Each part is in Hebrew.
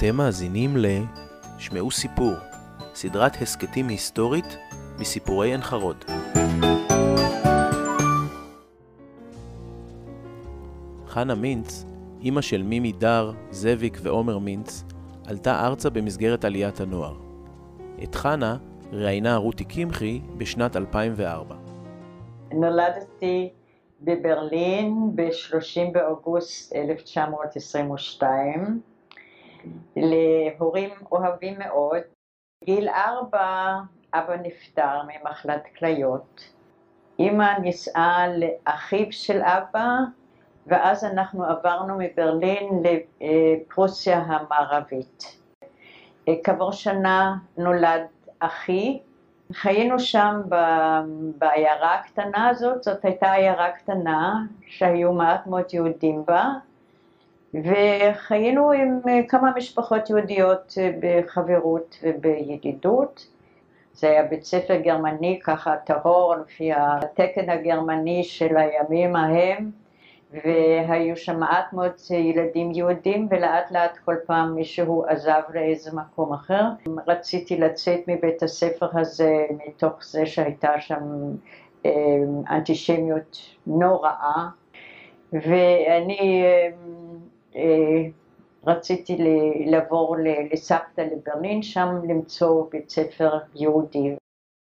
אתם מאזינים ל... שמעו סיפור, סדרת הסכתים היסטורית מסיפורי עין חרוד. חנה מינץ, אימא של מימי דר, זאביק ועומר מינץ, עלתה ארצה במסגרת עליית הנוער. את חנה ראיינה רותי קמחי בשנת 2004. נולדתי בברלין ב-30 באוגוסט 1922 להורים אוהבים מאוד. גיל ארבע אבא נפטר ממחלת כליות. אימא נישאה לאחיו של אבא ואז אנחנו עברנו מברלין לפרוסיה המערבית. כעבור שנה נולד אחי, חיינו שם בעיירה הקטנה הזאת, זאת הייתה עיירה קטנה שהיו מעט מאוד יהודים בה וחיינו עם כמה משפחות יהודיות בחברות ובידידות. זה היה בית ספר גרמני ככה טהור לפי התקן הגרמני של הימים ההם והיו שם מעט מאוד ילדים יהודים ולאט לאט כל פעם מישהו עזב לאיזה מקום אחר. רציתי לצאת מבית הספר הזה מתוך זה שהייתה שם אנטישמיות נוראה ואני רציתי לעבור לסבתא לברלין, שם למצוא בית ספר יהודי.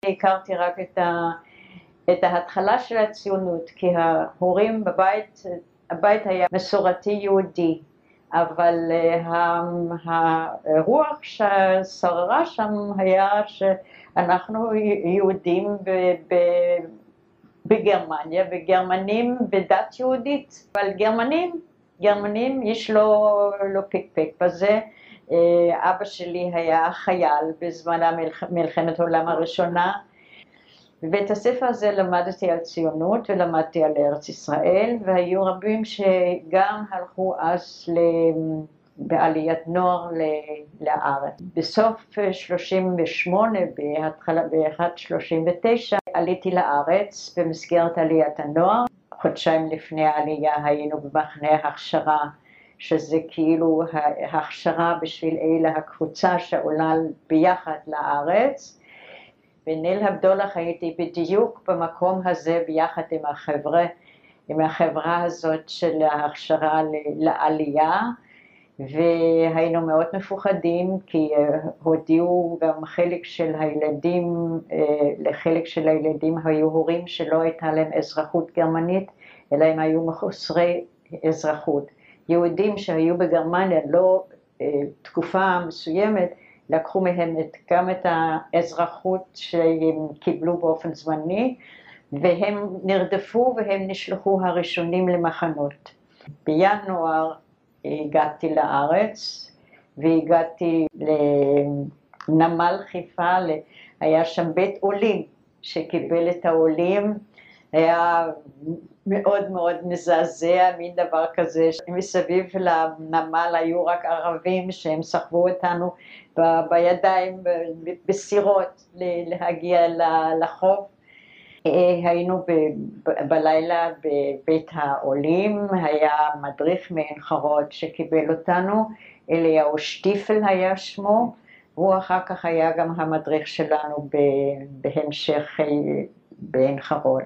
הכרתי רק את ה... את ההתחלה של הציונות, כי ההורים בבית, הבית היה מסורתי יהודי, אבל הרוח ששררה שם היה שאנחנו יהודים בגרמניה וגרמנים בדת יהודית, אבל גרמנים, גרמנים איש לא, לא פקפק בזה, אבא שלי היה חייל בזמן מלחמת העולם הראשונה בבית הספר הזה למדתי על ציונות ולמדתי על ארץ ישראל והיו רבים שגם הלכו אז בעליית נוער לארץ. בסוף 38, בהתחלה, באחד 39, עליתי לארץ במסגרת עליית הנוער. חודשיים לפני העלייה היינו במחנה הכשרה, שזה כאילו ההכשרה בשביל אלה הקבוצה שעולה ביחד לארץ. בניל הבדולח הייתי בדיוק במקום הזה ביחד עם החבר'ה, עם החברה הזאת של ההכשרה לעלייה והיינו מאוד מפוחדים כי הודיעו גם חלק של הילדים, לחלק של הילדים היו הורים שלא הייתה להם אזרחות גרמנית אלא הם היו מחוסרי אזרחות. יהודים שהיו בגרמניה לא תקופה מסוימת לקחו מהם את, גם את האזרחות שהם קיבלו באופן זמני והם נרדפו והם נשלחו הראשונים למחנות. בינואר הגעתי לארץ והגעתי לנמל חיפה, היה שם בית עולים שקיבל את העולים, היה מאוד מאוד מזעזע, מין דבר כזה, מסביב לנמל היו רק ערבים שהם סחבו אותנו בידיים, בסירות להגיע לחוף. היינו בלילה בבית העולים, היה מדריך מעין חרוד שקיבל אותנו, אליהו שטיפל היה שמו, הוא אחר כך היה גם המדריך שלנו בהמשך בעין חרוד.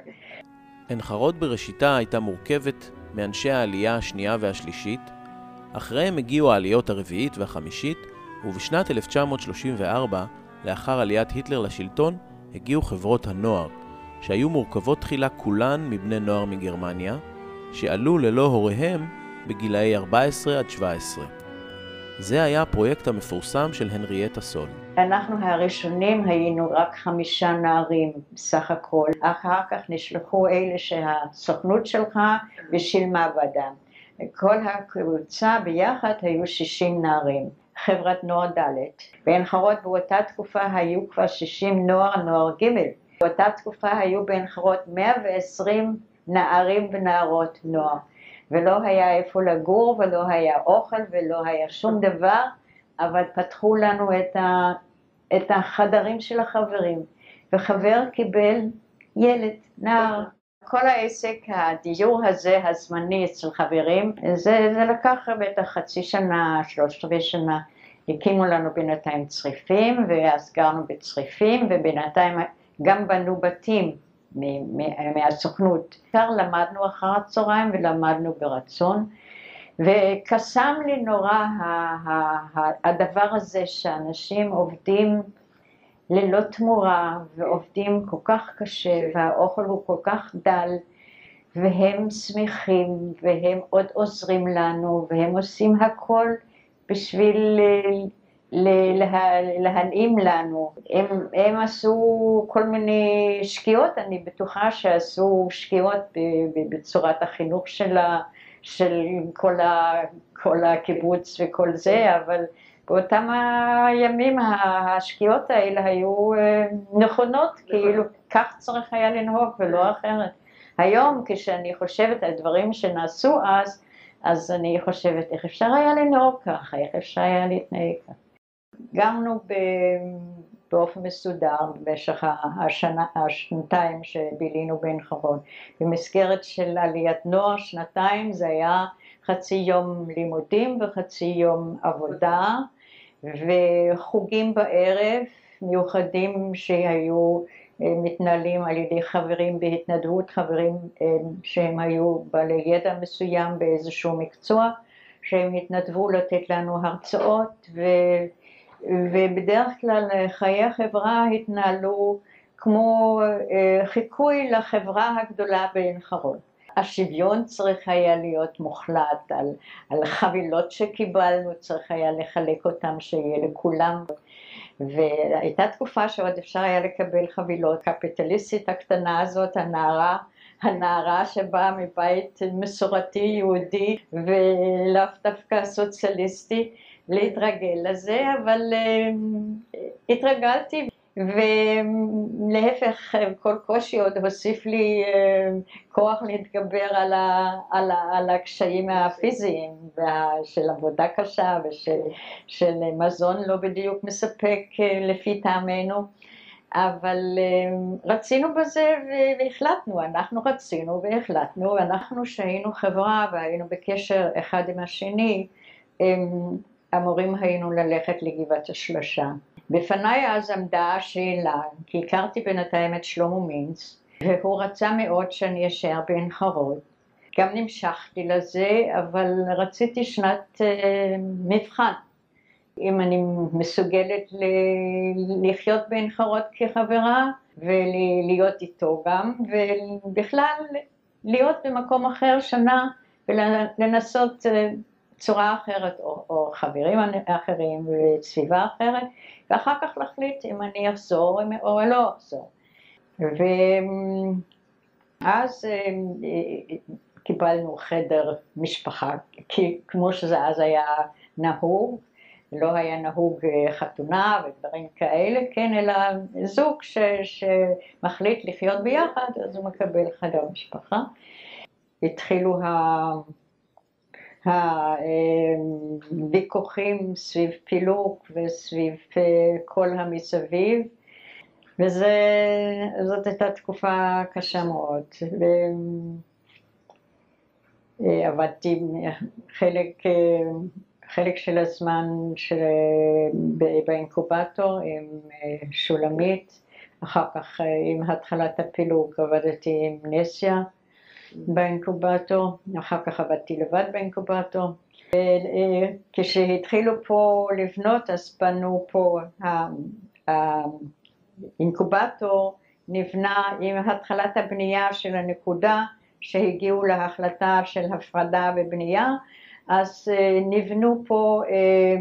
עין חרוד בראשיתה הייתה מורכבת מאנשי העלייה השנייה והשלישית, אחריהם הגיעו העליות הרביעית והחמישית, ובשנת 1934, לאחר עליית היטלר לשלטון, הגיעו חברות הנוער, שהיו מורכבות תחילה כולן מבני נוער מגרמניה, שעלו ללא הוריהם בגילאי 14 עד 17. זה היה הפרויקט המפורסם של הנריאטה סול. אנחנו הראשונים היינו רק חמישה נערים בסך הכל, אחר כך נשלחו אלה שהסוכנות שלך ושילמה בעדם. כל הקבוצה ביחד היו 60 נערים, חברת נוער ד'. בעין חרוד באותה תקופה היו כבר 60 נוער, נוער ג'. באותה תקופה היו בעין חרוד 120 נערים ונערות נוער. ולא היה איפה לגור ולא היה אוכל ולא היה שום דבר, אבל פתחו לנו את, ה, את החדרים של החברים, וחבר קיבל ילד, נער. כל העסק, הדיור הזה הזמני אצל חברים, זה, זה לקח בטח חצי שנה, שלושת רבעי שנה. הקימו לנו בינתיים צריפים, ואז גרנו בצריפים, ובינתיים גם בנו בתים מהסוכנות. בעיקר למדנו אחר הצהריים ולמדנו ברצון, וקסם לי נורא הדבר הזה שאנשים עובדים ללא תמורה ועובדים כל כך קשה והאוכל הוא כל כך דל והם שמחים והם עוד עוזרים לנו והם עושים הכל בשביל לה, להנעים לנו. הם, הם עשו כל מיני שגיאות, אני בטוחה שעשו שגיאות בצורת החינוך שלה, של כל, ה, כל הקיבוץ וכל זה, אבל באותם הימים השגיאות האלה היו אה, נכונות, כאילו כך צריך היה לנהוג ולא אחרת. היום כשאני חושבת על דברים שנעשו אז, אז אני חושבת איך אפשר היה לנהוג ככה, איך אפשר היה להתנהג ככה. גרנו באופן מסודר במשך השנה, השנתיים שבילינו בעין חרוד. במסגרת של עליית נוער, שנתיים זה היה חצי יום לימודים וחצי יום עבודה וחוגים בערב מיוחדים שהיו אה, מתנהלים על ידי חברים בהתנדבות, חברים אה, שהם היו בעלי ידע מסוים באיזשהו מקצוע, שהם התנדבו לתת לנו הרצאות ו... ובדרך כלל חיי החברה התנהלו כמו אה, חיקוי לחברה הגדולה בעין חרוד. השוויון צריך היה להיות מוחלט על, על חבילות שקיבלנו, צריך היה לחלק אותם שיהיה לכולם. והייתה תקופה שעוד אפשר היה לקבל חבילות. הקפיטליסטית הקטנה הזאת, הנערה, הנערה שבאה מבית מסורתי יהודי ולאו דווקא סוציאליסטי, להתרגל לזה, אבל uh, התרגלתי ולהפך כל קושי עוד הוסיף לי uh, כוח להתגבר על, ה, על, ה, על הקשיים הפיזיים של עבודה קשה ושל מזון לא בדיוק מספק uh, לפי טעמנו. אבל רצינו בזה והחלטנו, אנחנו רצינו והחלטנו, אנחנו שהיינו חברה והיינו בקשר אחד עם השני אמורים היינו ללכת לגבעת השלושה. בפניי אז עמדה השאלה, כי הכרתי בינתיים את שלמה מינץ, והוא רצה מאוד שאני אשאר בעין חרוד. גם נמשכתי לזה, אבל רציתי שנת uh, מבחן. אם אני מסוגלת ל- לחיות בעין חרוד כחברה ולהיות איתו גם, ובכלל להיות במקום אחר שנה ולנסות uh, צורה אחרת, או, או חברים אחרים וסביבה אחרת, ואחר כך להחליט אם אני אחזור או לא אחזור. ואז אה, קיבלנו חדר משפחה, כי כמו שזה אז היה נהוג, לא היה נהוג אה, חתונה ודברים כאלה, כן, אלא זוג ש, שמחליט לחיות ביחד, אז הוא מקבל חדר משפחה. התחילו. הוויכוחים סביב פילוג וסביב אה, כל המסביב, וזאת הייתה תקופה קשה מאוד. אה, עבדתי חלק, אה, חלק של הזמן של, באינקובטור עם שולמית, אחר כך עם התחלת הפילוג עבדתי עם נסיה. באינקובטור, אחר כך עבדתי לבד באינקובטור. כשהתחילו פה לבנות אז בנו פה, האינקובטור נבנה עם התחלת הבנייה של הנקודה שהגיעו להחלטה של הפרדה ובנייה, אז אה, נבנו פה אה,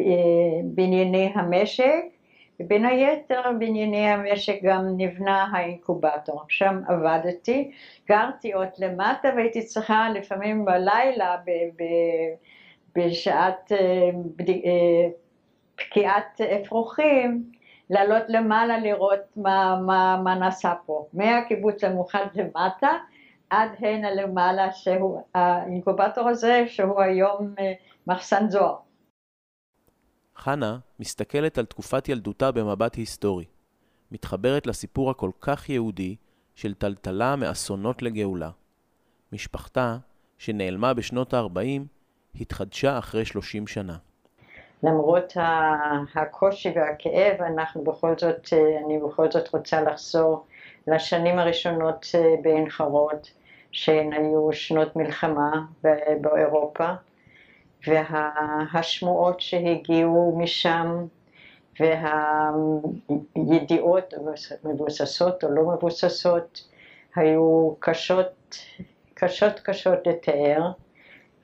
אה, בנייני המשק ובין היתר בענייני המשק גם נבנה האינקובטור, שם עבדתי, גרתי עוד למטה והייתי צריכה לפעמים בלילה ב, ב, בשעת אה, אה, פקיעת אפרוחים לעלות למעלה לראות מה, מה, מה נעשה פה, מהקיבוץ המאוחד למטה עד הנה למעלה שהוא האינקובטור הזה שהוא היום אה, מחסן זוהר חנה מסתכלת על תקופת ילדותה במבט היסטורי, מתחברת לסיפור הכל כך יהודי של טלטלה מאסונות לגאולה. משפחתה, שנעלמה בשנות ה-40, התחדשה אחרי 30 שנה. למרות הקושי והכאב, אנחנו בכל זאת, אני בכל זאת רוצה לחזור לשנים הראשונות בעין חרוד, שהן היו שנות מלחמה באירופה, והשמועות שהגיעו משם, והידיעות מבוססות או לא מבוססות, היו קשות, קשות קשות לתאר,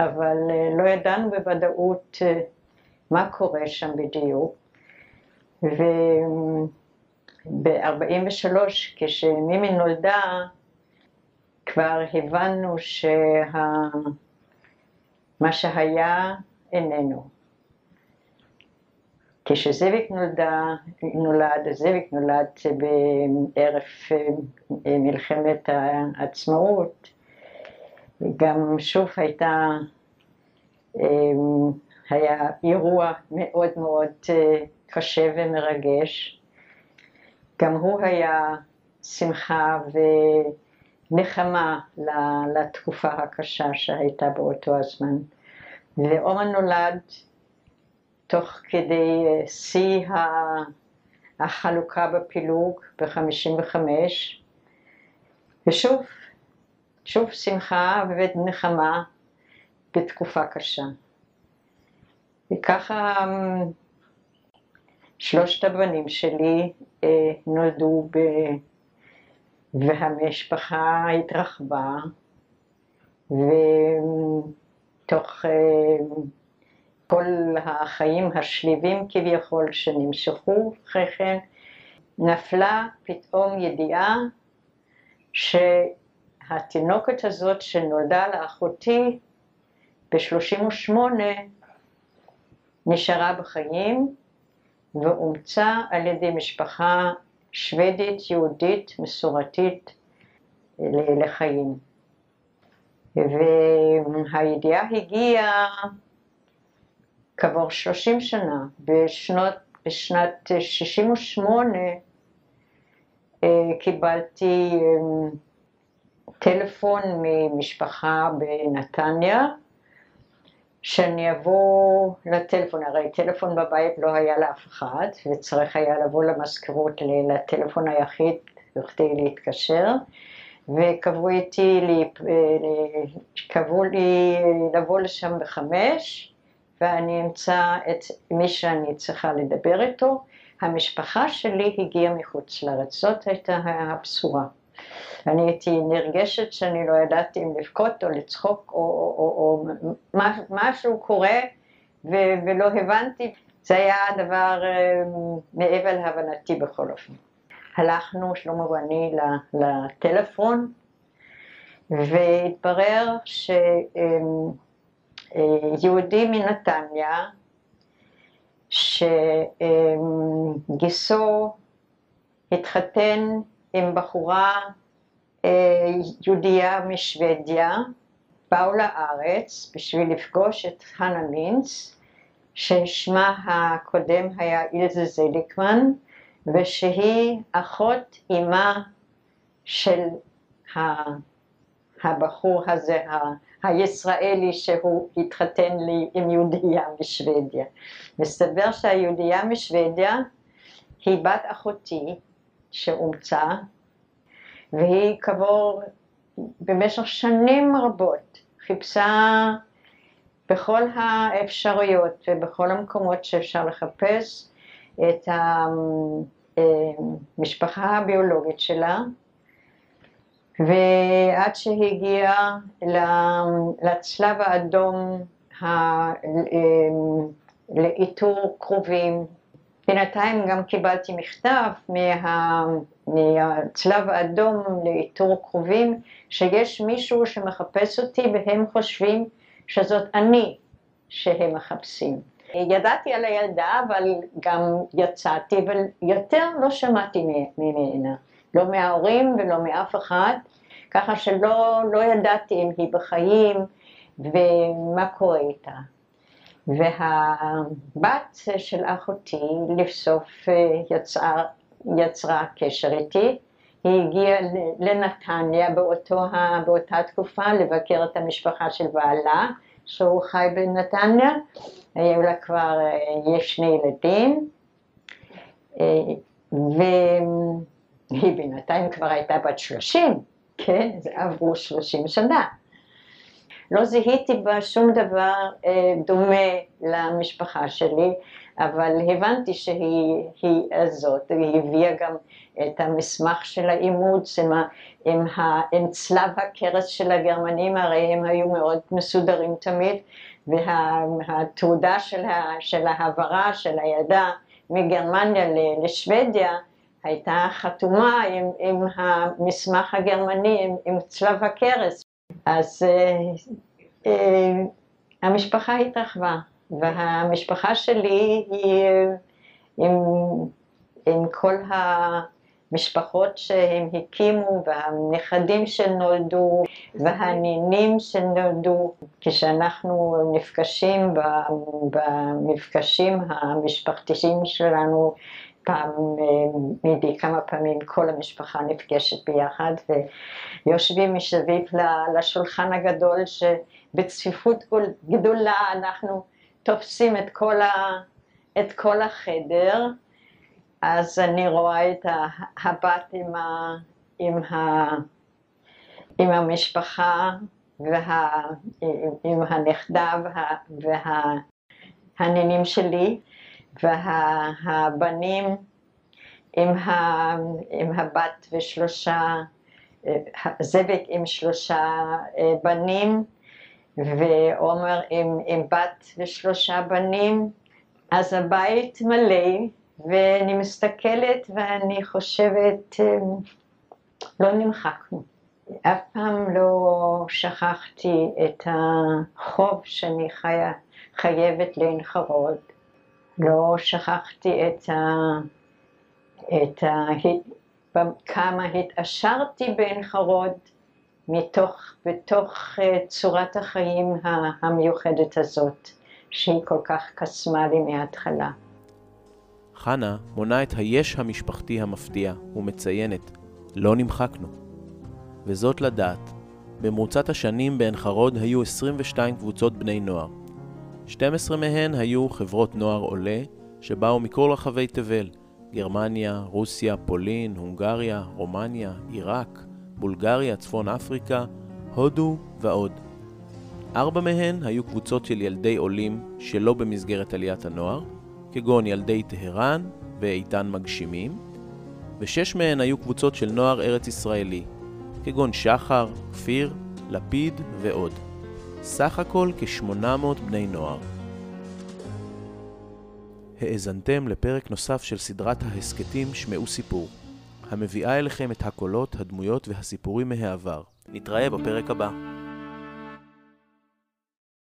אבל לא ידענו בוודאות מה קורה שם בדיוק. וב-43, כשמימי נולדה, כבר הבנו שמה שהיה איננו. כשזאביק נולד, זאביק נולד בערב אה, מלחמת העצמאות, גם שוב הייתה אה, היה אירוע מאוד מאוד אה, קשה ומרגש. גם הוא היה שמחה ונחמה לתקופה הקשה שהייתה באותו הזמן. ועומר נולד תוך כדי אה, שיא החלוקה בפילוג ב-55, ושוב, שוב שמחה ונחמה בתקופה קשה. וככה אמ, שלושת הבנים שלי אה, נולדו ב... והמשפחה התרחבה ותוך אה, כל החיים השליווים כביכול שנמשכו אחרי כן נפלה פתאום ידיעה שהתינוקת הזאת שנולדה לאחותי ב-38 נשארה בחיים ואומצה על ידי משפחה שוודית יהודית מסורתית לחיים. והידיעה הגיעה כעבור 30 שנה, בשנות, בשנת 68 אה, קיבלתי אה, טלפון ממשפחה בנתניה שאני אבוא לטלפון, הרי טלפון בבית לא היה לאף אחד, וצריך היה לבוא למזכירות לטלפון היחיד בכדי להתקשר, וקבעו איתי, קבעו לי לבוא לשם בחמש, ואני אמצא את מי שאני צריכה לדבר איתו. המשפחה שלי הגיעה מחוץ לארץ, זאת הייתה הבשורה. אני הייתי נרגשת שאני לא ידעתי אם לבכות או לצחוק או, או, או, או משהו קורה ו, ולא הבנתי, זה היה דבר אה, מעבר להבנתי בכל אופן. הלכנו, שלמה ואני, לטלפון והתברר שיהודי מנתניה שגיסו התחתן עם בחורה אה, יהודייה משוודיה, באו לארץ בשביל לפגוש את חנה מינץ, ששמה הקודם היה אילזה זליקמן, ושהיא אחות אימה של הבחור הזה, הישראלי שהוא התחתן לי עם יהודייה משוודיה. מסתבר שהיהודייה משוודיה היא בת אחותי שאומצה והיא כעבור, במשך שנים רבות, חיפשה בכל האפשרויות ובכל המקומות שאפשר לחפש את המשפחה הביולוגית שלה, ועד שהגיעה לצלב האדום לאיתור קרובים. בינתיים גם קיבלתי מכתב מה... מהצלב האדום לאיתור קרובים, שיש מישהו שמחפש אותי והם חושבים שזאת אני שהם מחפשים. ידעתי על הילדה, אבל גם יצאתי, אבל יותר לא שמעתי ממנה, לא מההורים ולא מאף אחד, ככה שלא לא ידעתי אם היא בחיים ומה קורה איתה. והבת של אחותי לבסוף יצאה יצרה קשר איתי, היא הגיעה לנתניה באותו, באותה תקופה לבקר את המשפחה של בעלה, שהוא חי בנתניה, היו לה כבר, יש שני ילדים, והיא בינתיים כבר הייתה בת שלושים, כן, זה עברו שלושים שנה. לא זיהיתי בה שום דבר דומה למשפחה שלי, אבל הבנתי שהיא הזאת, היא הביאה גם את המסמך של האימוץ עם, עם, עם צלב הקרס של הגרמנים, הרי הם היו מאוד מסודרים תמיד, והתעודה של, של ההעברה של הילדה מגרמניה לשוודיה הייתה חתומה עם, עם המסמך הגרמני, עם, עם צלב הקרס. אז אה, אה, המשפחה התרחבה. והמשפחה שלי היא עם, עם כל המשפחות שהם הקימו והנכדים שנולדו והנינים שנולדו כשאנחנו נפגשים במפגשים המשפחתיים שלנו פעם, מדי כמה פעמים כל המשפחה נפגשת ביחד ויושבים מסביב לשולחן הגדול שבצפיפות גדולה אנחנו תופסים את כל, ה, את כל החדר, אז אני רואה את הבת עם, ה, עם, ה, עם המשפחה וה, עם הנכדה וה, והנינים שלי, והבנים עם, ה, עם הבת ושלושה, זאביק עם שלושה אה, בנים, ועומר עם, עם בת ושלושה בנים, אז הבית מלא, ואני מסתכלת ואני חושבת, אמ, לא נמחקנו. אף פעם לא שכחתי את החוב שאני חיה, חייבת לעין חרוד. לא שכחתי את, ה, את ה, כמה התעשרתי בעין חרוד, מתוך, בתוך אה, צורת החיים המיוחדת הזאת, שהיא כל כך קסמה לי מההתחלה. חנה מונה את היש המשפחתי המפתיע ומציינת, לא נמחקנו. וזאת לדעת, במרוצת השנים בעין חרוד היו 22 קבוצות בני נוער. 12 מהן היו חברות נוער עולה, שבאו מכל רחבי תבל, גרמניה, רוסיה, פולין, הונגריה, רומניה, עיראק, בולגריה, צפון אפריקה, הודו ועוד. ארבע מהן היו קבוצות של ילדי עולים שלא במסגרת עליית הנוער, כגון ילדי טהרן ואיתן מגשימים, ושש מהן היו קבוצות של נוער ארץ ישראלי, כגון שחר, כפיר, לפיד ועוד. סך הכל כ-800 בני נוער. האזנתם לפרק נוסף של סדרת ההסכתים שמעו סיפור. המביאה אליכם את הקולות, הדמויות והסיפורים מהעבר. נתראה בפרק הבא.